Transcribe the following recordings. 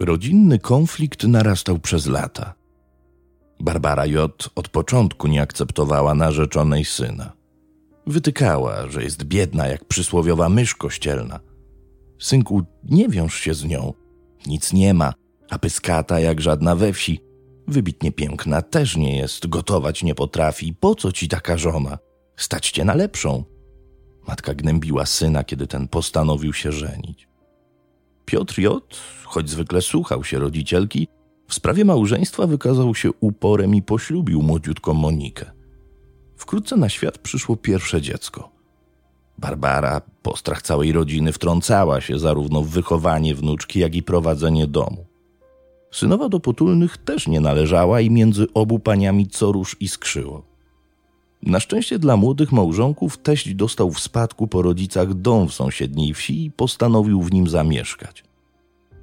Rodzinny konflikt narastał przez lata. Barbara J. od początku nie akceptowała narzeczonej syna. Wytykała, że jest biedna jak przysłowiowa mysz kościelna. Synku, nie wiąż się z nią. Nic nie ma, a pyskata jak żadna we wsi. Wybitnie piękna też nie jest, gotować nie potrafi. Po co ci taka żona? Stać cię na lepszą. Matka gnębiła syna, kiedy ten postanowił się żenić. Piotr J., choć zwykle słuchał się rodzicielki, w sprawie małżeństwa wykazał się uporem i poślubił młodziutką Monikę. Wkrótce na świat przyszło pierwsze dziecko. Barbara, postrach całej rodziny, wtrącała się zarówno w wychowanie wnuczki, jak i prowadzenie domu. Synowa do potulnych też nie należała i między obu paniami co róż iskrzyło. Na szczęście dla młodych małżonków teść dostał w spadku po rodzicach dom w sąsiedniej wsi i postanowił w nim zamieszkać.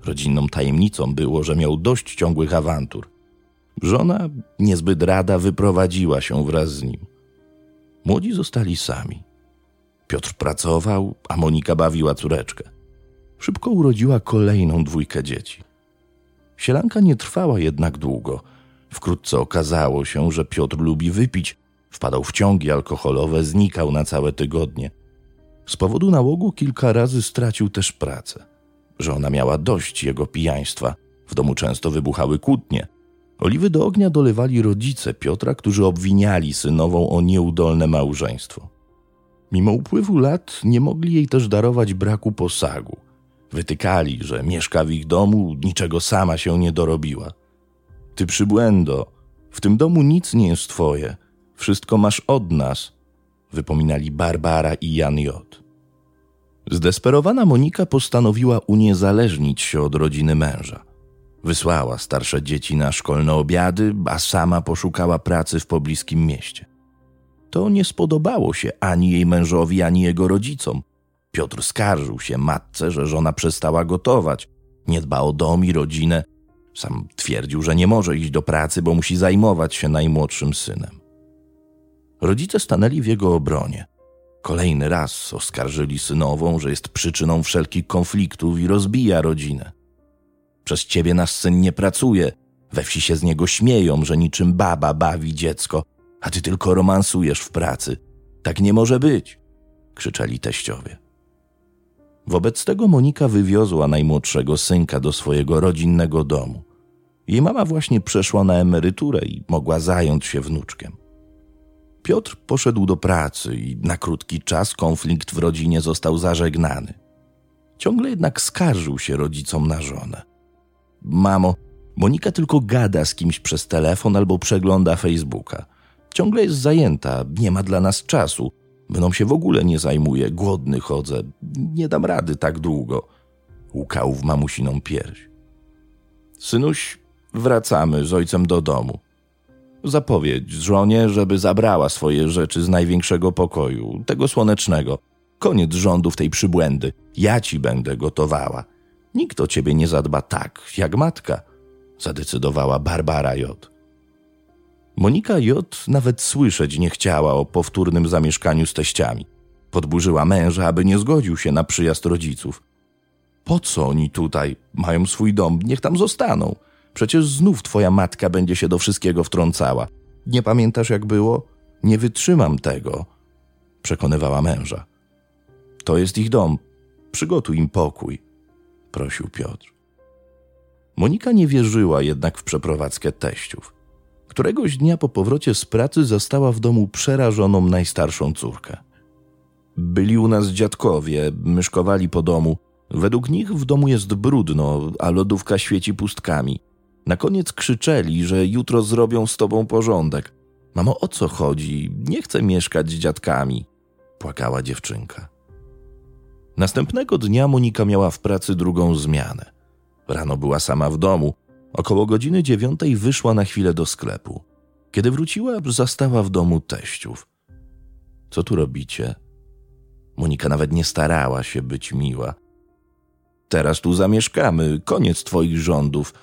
Rodzinną tajemnicą było, że miał dość ciągłych awantur. Żona, niezbyt rada, wyprowadziła się wraz z nim. Młodzi zostali sami. Piotr pracował, a Monika bawiła córeczkę. Szybko urodziła kolejną dwójkę dzieci. Sielanka nie trwała jednak długo. Wkrótce okazało się, że Piotr lubi wypić, wpadał w ciągi alkoholowe, znikał na całe tygodnie. Z powodu nałogu kilka razy stracił też pracę. Żona miała dość jego pijaństwa. W domu często wybuchały kłótnie. Oliwy do ognia dolewali rodzice Piotra, którzy obwiniali synową o nieudolne małżeństwo. Mimo upływu lat nie mogli jej też darować braku posagu. Wytykali, że mieszka w ich domu, niczego sama się nie dorobiła. Ty przybłędo, w tym domu nic nie jest twoje, wszystko masz od nas, wypominali Barbara i Jan J. Zdesperowana Monika postanowiła uniezależnić się od rodziny męża. Wysłała starsze dzieci na szkolne obiady, a sama poszukała pracy w pobliskim mieście. To nie spodobało się ani jej mężowi, ani jego rodzicom. Piotr skarżył się matce, że żona przestała gotować, nie dba o dom i rodzinę. Sam twierdził, że nie może iść do pracy, bo musi zajmować się najmłodszym synem. Rodzice stanęli w jego obronie. Kolejny raz oskarżyli synową, że jest przyczyną wszelkich konfliktów i rozbija rodzinę. Przez ciebie nasz syn nie pracuje. We wsi się z niego śmieją, że niczym baba bawi dziecko, a ty tylko romansujesz w pracy. Tak nie może być, krzyczeli teściowie. Wobec tego Monika wywiozła najmłodszego synka do swojego rodzinnego domu. Jej mama właśnie przeszła na emeryturę i mogła zająć się wnuczkiem. Piotr poszedł do pracy i na krótki czas konflikt w rodzinie został zażegnany. Ciągle jednak skarżył się rodzicom na żonę. Mamo, Monika tylko gada z kimś przez telefon albo przegląda Facebooka. Ciągle jest zajęta, nie ma dla nas czasu. Mną się w ogóle nie zajmuje, głodny chodzę. Nie dam rady tak długo. Łukał w mamusiną pierś. Synuś, wracamy z ojcem do domu. Zapowiedź żonie, żeby zabrała swoje rzeczy z największego pokoju, tego słonecznego. Koniec rządów tej przybłędy. Ja ci będę gotowała. Nikt o ciebie nie zadba tak, jak matka, zadecydowała Barbara J. Monika J. nawet słyszeć nie chciała o powtórnym zamieszkaniu z teściami. Podburzyła męża, aby nie zgodził się na przyjazd rodziców. Po co oni tutaj? Mają swój dom, niech tam zostaną. Przecież znów twoja matka będzie się do wszystkiego wtrącała. Nie pamiętasz, jak było? Nie wytrzymam tego, przekonywała męża. To jest ich dom. Przygotuj im pokój, prosił Piotr. Monika nie wierzyła jednak w przeprowadzkę teściów. Któregoś dnia po powrocie z pracy zastała w domu przerażoną najstarszą córkę. Byli u nas dziadkowie, myszkowali po domu. Według nich w domu jest brudno, a lodówka świeci pustkami. Na koniec krzyczeli, że jutro zrobią z tobą porządek. Mamo, o co chodzi? Nie chcę mieszkać z dziadkami, płakała dziewczynka. Następnego dnia Monika miała w pracy drugą zmianę. Rano była sama w domu. Około godziny dziewiątej wyszła na chwilę do sklepu. Kiedy wróciła, zastała w domu teściów. Co tu robicie? Monika nawet nie starała się być miła. Teraz tu zamieszkamy, koniec twoich rządów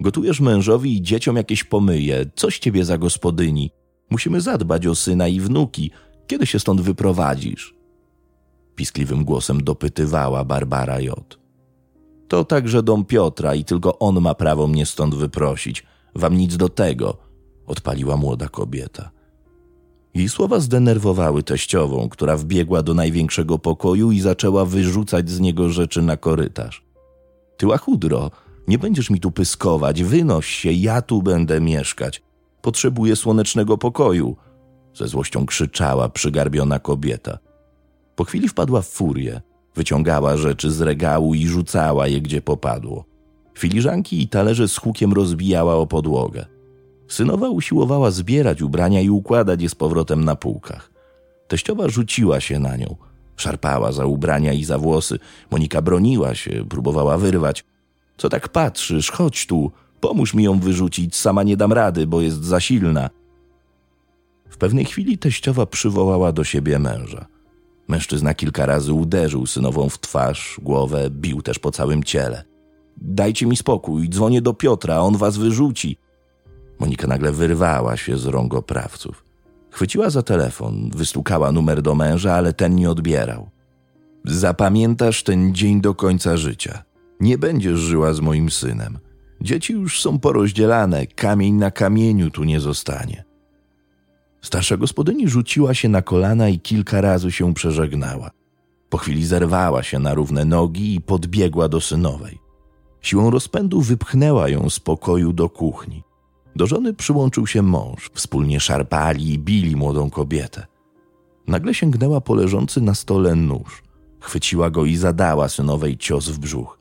Gotujesz mężowi i dzieciom jakieś pomyje. Coś ciebie za gospodyni. Musimy zadbać o syna i wnuki. Kiedy się stąd wyprowadzisz? Piskliwym głosem dopytywała Barbara J. To także dom Piotra i tylko on ma prawo mnie stąd wyprosić. Wam nic do tego, odpaliła młoda kobieta. Jej słowa zdenerwowały teściową, która wbiegła do największego pokoju i zaczęła wyrzucać z niego rzeczy na korytarz. Ty łachudro, nie będziesz mi tu pyskować, wynoś się, ja tu będę mieszkać. Potrzebuję słonecznego pokoju. Ze złością krzyczała przygarbiona kobieta. Po chwili wpadła w furię. Wyciągała rzeczy z regału i rzucała je gdzie popadło. Filiżanki i talerze z hukiem rozbijała o podłogę. Synowa usiłowała zbierać ubrania i układać je z powrotem na półkach. Teściowa rzuciła się na nią. Szarpała za ubrania i za włosy. Monika broniła się, próbowała wyrwać. Co tak patrzysz? Chodź tu. Pomóż mi ją wyrzucić. Sama nie dam rady, bo jest za silna. W pewnej chwili teściowa przywołała do siebie męża. Mężczyzna kilka razy uderzył synową w twarz, głowę, bił też po całym ciele. Dajcie mi spokój, dzwonię do Piotra, on was wyrzuci. Monika nagle wyrwała się z rąk oprawców. Chwyciła za telefon, wystukała numer do męża, ale ten nie odbierał. Zapamiętasz ten dzień do końca życia. Nie będziesz żyła z moim synem. Dzieci już są porozdzielane, kamień na kamieniu tu nie zostanie. Starsza gospodyni rzuciła się na kolana i kilka razy się przeżegnała. Po chwili zerwała się na równe nogi i podbiegła do synowej. Siłą rozpędu wypchnęła ją z pokoju do kuchni. Do żony przyłączył się mąż. Wspólnie szarpali i bili młodą kobietę. Nagle sięgnęła po leżący na stole nóż. Chwyciła go i zadała synowej cios w brzuch.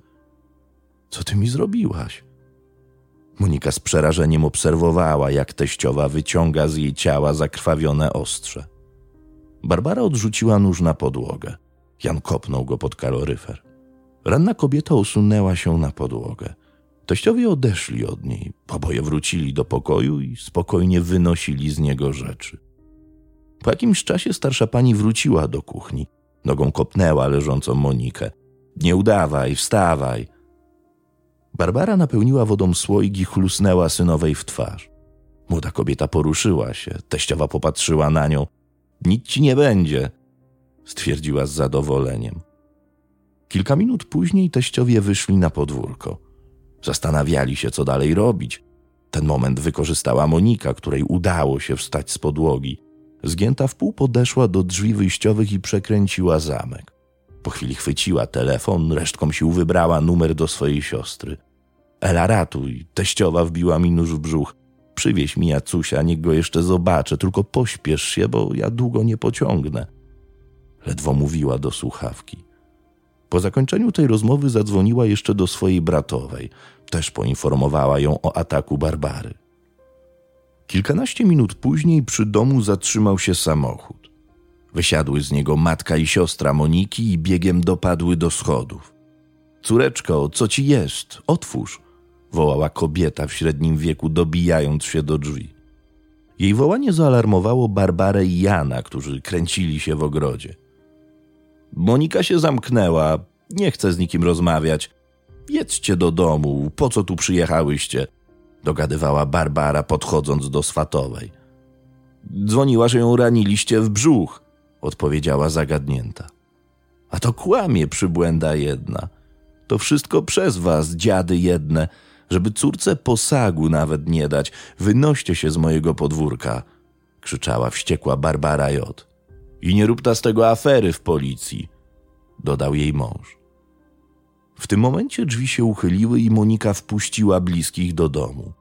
Co ty mi zrobiłaś? Monika z przerażeniem obserwowała, jak teściowa wyciąga z jej ciała zakrwawione ostrze. Barbara odrzuciła nóż na podłogę. Jan kopnął go pod kaloryfer. Ranna kobieta usunęła się na podłogę. Teściowie odeszli od niej, oboje wrócili do pokoju i spokojnie wynosili z niego rzeczy. Po jakimś czasie starsza pani wróciła do kuchni. Nogą kopnęła leżącą Monikę. Nie udawaj, wstawaj. Barbara napełniła wodą słoik i chlusnęła synowej w twarz. Młoda kobieta poruszyła się, teściowa popatrzyła na nią. Nic ci nie będzie, stwierdziła z zadowoleniem. Kilka minut później teściowie wyszli na podwórko. Zastanawiali się, co dalej robić. Ten moment wykorzystała Monika, której udało się wstać z podłogi. Zgięta w pół podeszła do drzwi wyjściowych i przekręciła zamek. Po chwili chwyciła telefon, resztką sił wybrała numer do swojej siostry. Ela ratuj, teściowa wbiła mi nóż w brzuch. Przywieź mi Jacusia, niech go jeszcze zobaczę, tylko pośpiesz się, bo ja długo nie pociągnę. Ledwo mówiła do słuchawki. Po zakończeniu tej rozmowy zadzwoniła jeszcze do swojej bratowej. Też poinformowała ją o ataku Barbary. Kilkanaście minut później przy domu zatrzymał się samochód. Wysiadły z niego matka i siostra Moniki i biegiem dopadły do schodów. Córeczko, co ci jest? Otwórz! Wołała kobieta w średnim wieku, dobijając się do drzwi. Jej wołanie zaalarmowało Barbarę i Jana, którzy kręcili się w ogrodzie. Monika się zamknęła, nie chce z nikim rozmawiać. Jedźcie do domu, po co tu przyjechałyście? Dogadywała Barbara, podchodząc do swatowej. Dzwoniła, że ją raniliście w brzuch, odpowiedziała zagadnięta. A to kłamie przybłęda jedna. To wszystko przez was, dziady jedne, żeby córce posagu nawet nie dać. Wynoście się z mojego podwórka, krzyczała wściekła Barbara J. I nie rób ta z tego afery w policji, dodał jej mąż. W tym momencie drzwi się uchyliły i Monika wpuściła bliskich do domu.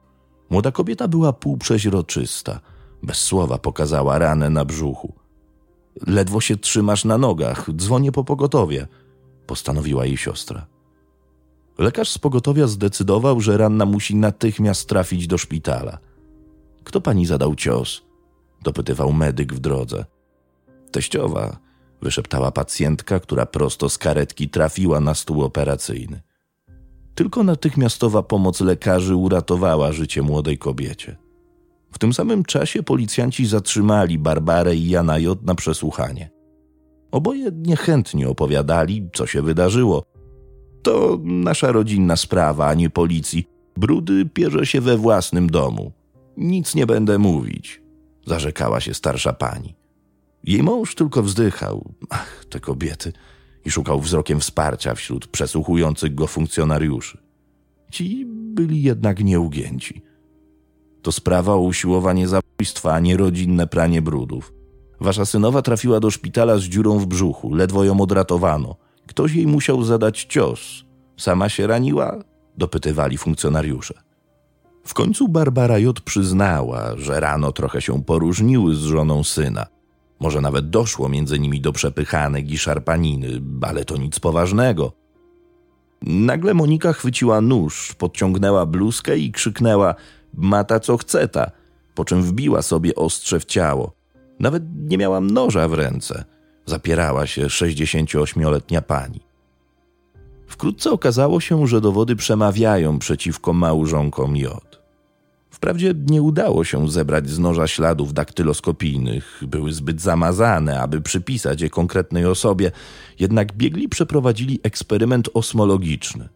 Młoda kobieta była półprzeźroczysta. Bez słowa pokazała ranę na brzuchu. Ledwo się trzymasz na nogach, dzwonię po pogotowie, postanowiła jej siostra. Lekarz z pogotowia zdecydował, że ranna musi natychmiast trafić do szpitala. Kto pani zadał cios? dopytywał medyk w drodze. Teściowa, wyszeptała pacjentka, która prosto z karetki trafiła na stół operacyjny. Tylko natychmiastowa pomoc lekarzy uratowała życie młodej kobiecie. W tym samym czasie policjanci zatrzymali Barbarę i Jana J. na przesłuchanie. Oboje niechętnie opowiadali, co się wydarzyło. To nasza rodzinna sprawa, a nie policji. Brudy pierze się we własnym domu. Nic nie będę mówić, zarzekała się starsza pani. Jej mąż tylko wzdychał. Ach, te kobiety. i szukał wzrokiem wsparcia wśród przesłuchujących go funkcjonariuszy. Ci byli jednak nieugięci. To sprawa o usiłowanie zabójstwa, a nie rodzinne pranie brudów. Wasza synowa trafiła do szpitala z dziurą w brzuchu, ledwo ją odratowano. Ktoś jej musiał zadać cios. Sama się raniła? Dopytywali funkcjonariusze. W końcu Barbara J. przyznała, że rano trochę się poróżniły z żoną syna. Może nawet doszło między nimi do przepychanek i szarpaniny, ale to nic poważnego. Nagle Monika chwyciła nóż, podciągnęła bluzkę i krzyknęła: Mata co chce ta, po czym wbiła sobie ostrze w ciało. Nawet nie miałam noża w ręce. Zapierała się 68-letnia pani. Wkrótce okazało się, że dowody przemawiają przeciwko małżonkom J. Wprawdzie nie udało się zebrać z noża śladów daktyloskopijnych, były zbyt zamazane, aby przypisać je konkretnej osobie, jednak biegli przeprowadzili eksperyment osmologiczny.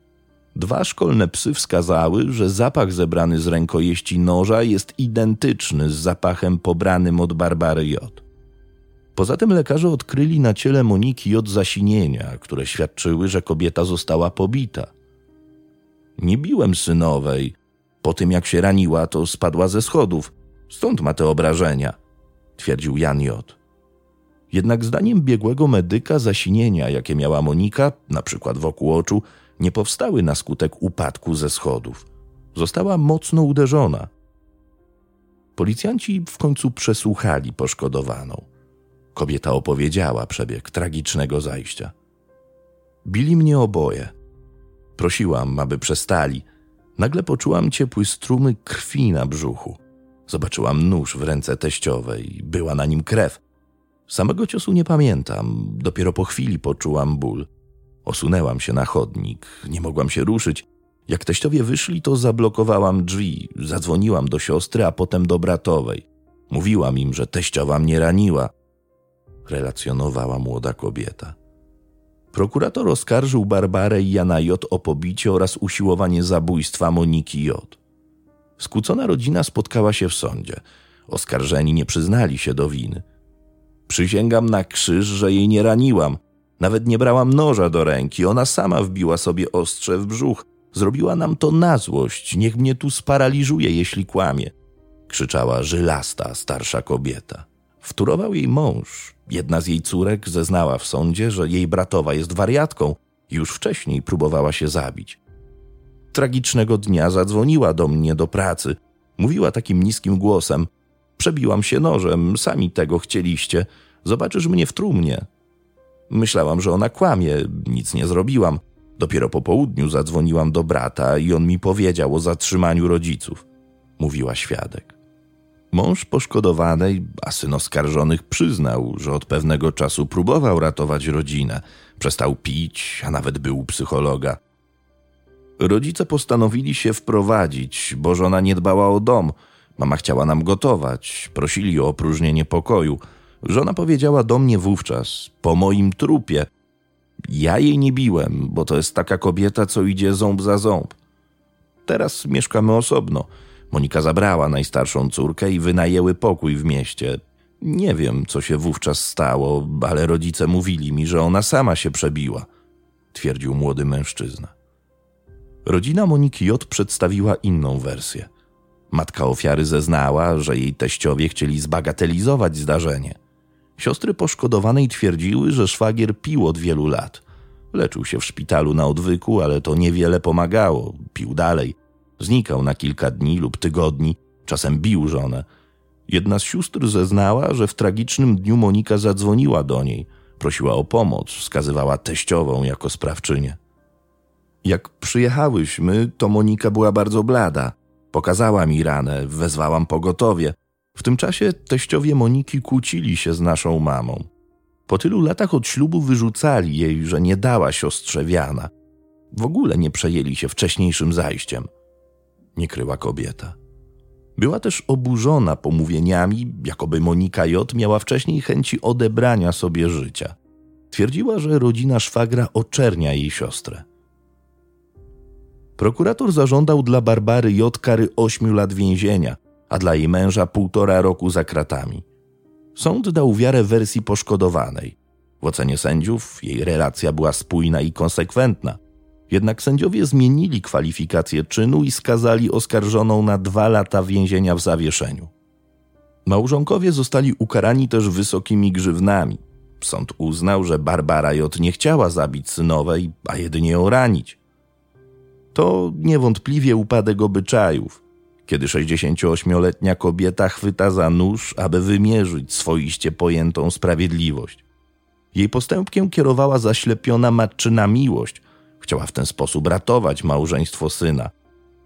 Dwa szkolne psy wskazały, że zapach zebrany z rękojeści noża jest identyczny z zapachem pobranym od Barbary J. Poza tym lekarze odkryli na ciele Moniki J zasinienia, które świadczyły, że kobieta została pobita. Nie biłem synowej, po tym jak się raniła, to spadła ze schodów. Stąd ma te obrażenia, twierdził Jan J. Jednak zdaniem biegłego medyka zasinienia, jakie miała Monika, na przykład wokół oczu, nie powstały na skutek upadku ze schodów. Została mocno uderzona. Policjanci w końcu przesłuchali poszkodowaną. Kobieta opowiedziała przebieg tragicznego zajścia. Bili mnie oboje. Prosiłam, aby przestali – Nagle poczułam ciepły strumyk krwi na brzuchu. Zobaczyłam nóż w ręce teściowej. Była na nim krew. Samego ciosu nie pamiętam. Dopiero po chwili poczułam ból. Osunęłam się na chodnik. Nie mogłam się ruszyć. Jak teściowie wyszli, to zablokowałam drzwi. Zadzwoniłam do siostry, a potem do bratowej. Mówiłam im, że teściowa mnie raniła. Relacjonowała młoda kobieta. Prokurator oskarżył Barbarę i Jana J. o pobicie oraz usiłowanie zabójstwa Moniki J. Skłócona rodzina spotkała się w sądzie. Oskarżeni nie przyznali się do winy. Przysięgam na krzyż, że jej nie raniłam. Nawet nie brałam noża do ręki. Ona sama wbiła sobie ostrze w brzuch. Zrobiła nam to na złość. Niech mnie tu sparaliżuje, jeśli kłamie. Krzyczała żylasta, starsza kobieta. Wturował jej mąż. Jedna z jej córek zeznała w sądzie, że jej bratowa jest wariatką już wcześniej próbowała się zabić. Tragicznego dnia zadzwoniła do mnie do pracy. Mówiła takim niskim głosem: Przebiłam się nożem, sami tego chcieliście. Zobaczysz mnie w trumnie. Myślałam, że ona kłamie, nic nie zrobiłam. Dopiero po południu zadzwoniłam do brata i on mi powiedział o zatrzymaniu rodziców. Mówiła świadek. Mąż poszkodowanej, a syn oskarżonych przyznał, że od pewnego czasu próbował ratować rodzinę. Przestał pić, a nawet był u psychologa. Rodzice postanowili się wprowadzić, bo żona nie dbała o dom. Mama chciała nam gotować, prosili o opróżnienie pokoju. Żona powiedziała do mnie wówczas, po moim trupie. Ja jej nie biłem, bo to jest taka kobieta, co idzie ząb za ząb. Teraz mieszkamy osobno. Monika zabrała najstarszą córkę i wynajęły pokój w mieście. Nie wiem, co się wówczas stało, ale rodzice mówili mi, że ona sama się przebiła, twierdził młody mężczyzna. Rodzina Moniki J przedstawiła inną wersję. Matka ofiary zeznała, że jej teściowie chcieli zbagatelizować zdarzenie. Siostry poszkodowanej twierdziły, że szwagier pił od wielu lat. Leczył się w szpitalu na odwyku, ale to niewiele pomagało. Pił dalej – Znikał na kilka dni lub tygodni, czasem bił żonę. Jedna z sióstr zeznała, że w tragicznym dniu Monika zadzwoniła do niej, prosiła o pomoc, wskazywała teściową jako sprawczynię. Jak przyjechałyśmy, to Monika była bardzo blada. Pokazała mi ranę, wezwałam pogotowie. W tym czasie teściowie Moniki kłócili się z naszą mamą. Po tylu latach od ślubu wyrzucali jej, że nie dała siostrze wiana. W ogóle nie przejęli się wcześniejszym zajściem nie kryła kobieta. Była też oburzona pomówieniami, jakoby Monika J. miała wcześniej chęci odebrania sobie życia. Twierdziła, że rodzina szwagra oczernia jej siostrę. Prokurator zażądał dla Barbary J. kary ośmiu lat więzienia, a dla jej męża półtora roku za kratami. Sąd dał wiarę wersji poszkodowanej. W ocenie sędziów jej relacja była spójna i konsekwentna. Jednak sędziowie zmienili kwalifikację czynu i skazali oskarżoną na dwa lata więzienia w zawieszeniu. Małżonkowie zostali ukarani też wysokimi grzywnami. Sąd uznał, że Barbara J. nie chciała zabić synowej, a jedynie ją ranić. To niewątpliwie upadek obyczajów, kiedy 68-letnia kobieta chwyta za nóż, aby wymierzyć swoiście pojętą sprawiedliwość. Jej postępkiem kierowała zaślepiona matczyna miłość. Chciała w ten sposób ratować małżeństwo syna.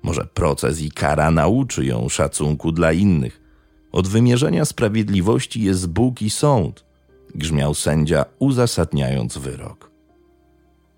Może proces i kara nauczy ją szacunku dla innych. Od wymierzenia sprawiedliwości jest Bóg i sąd, grzmiał sędzia, uzasadniając wyrok.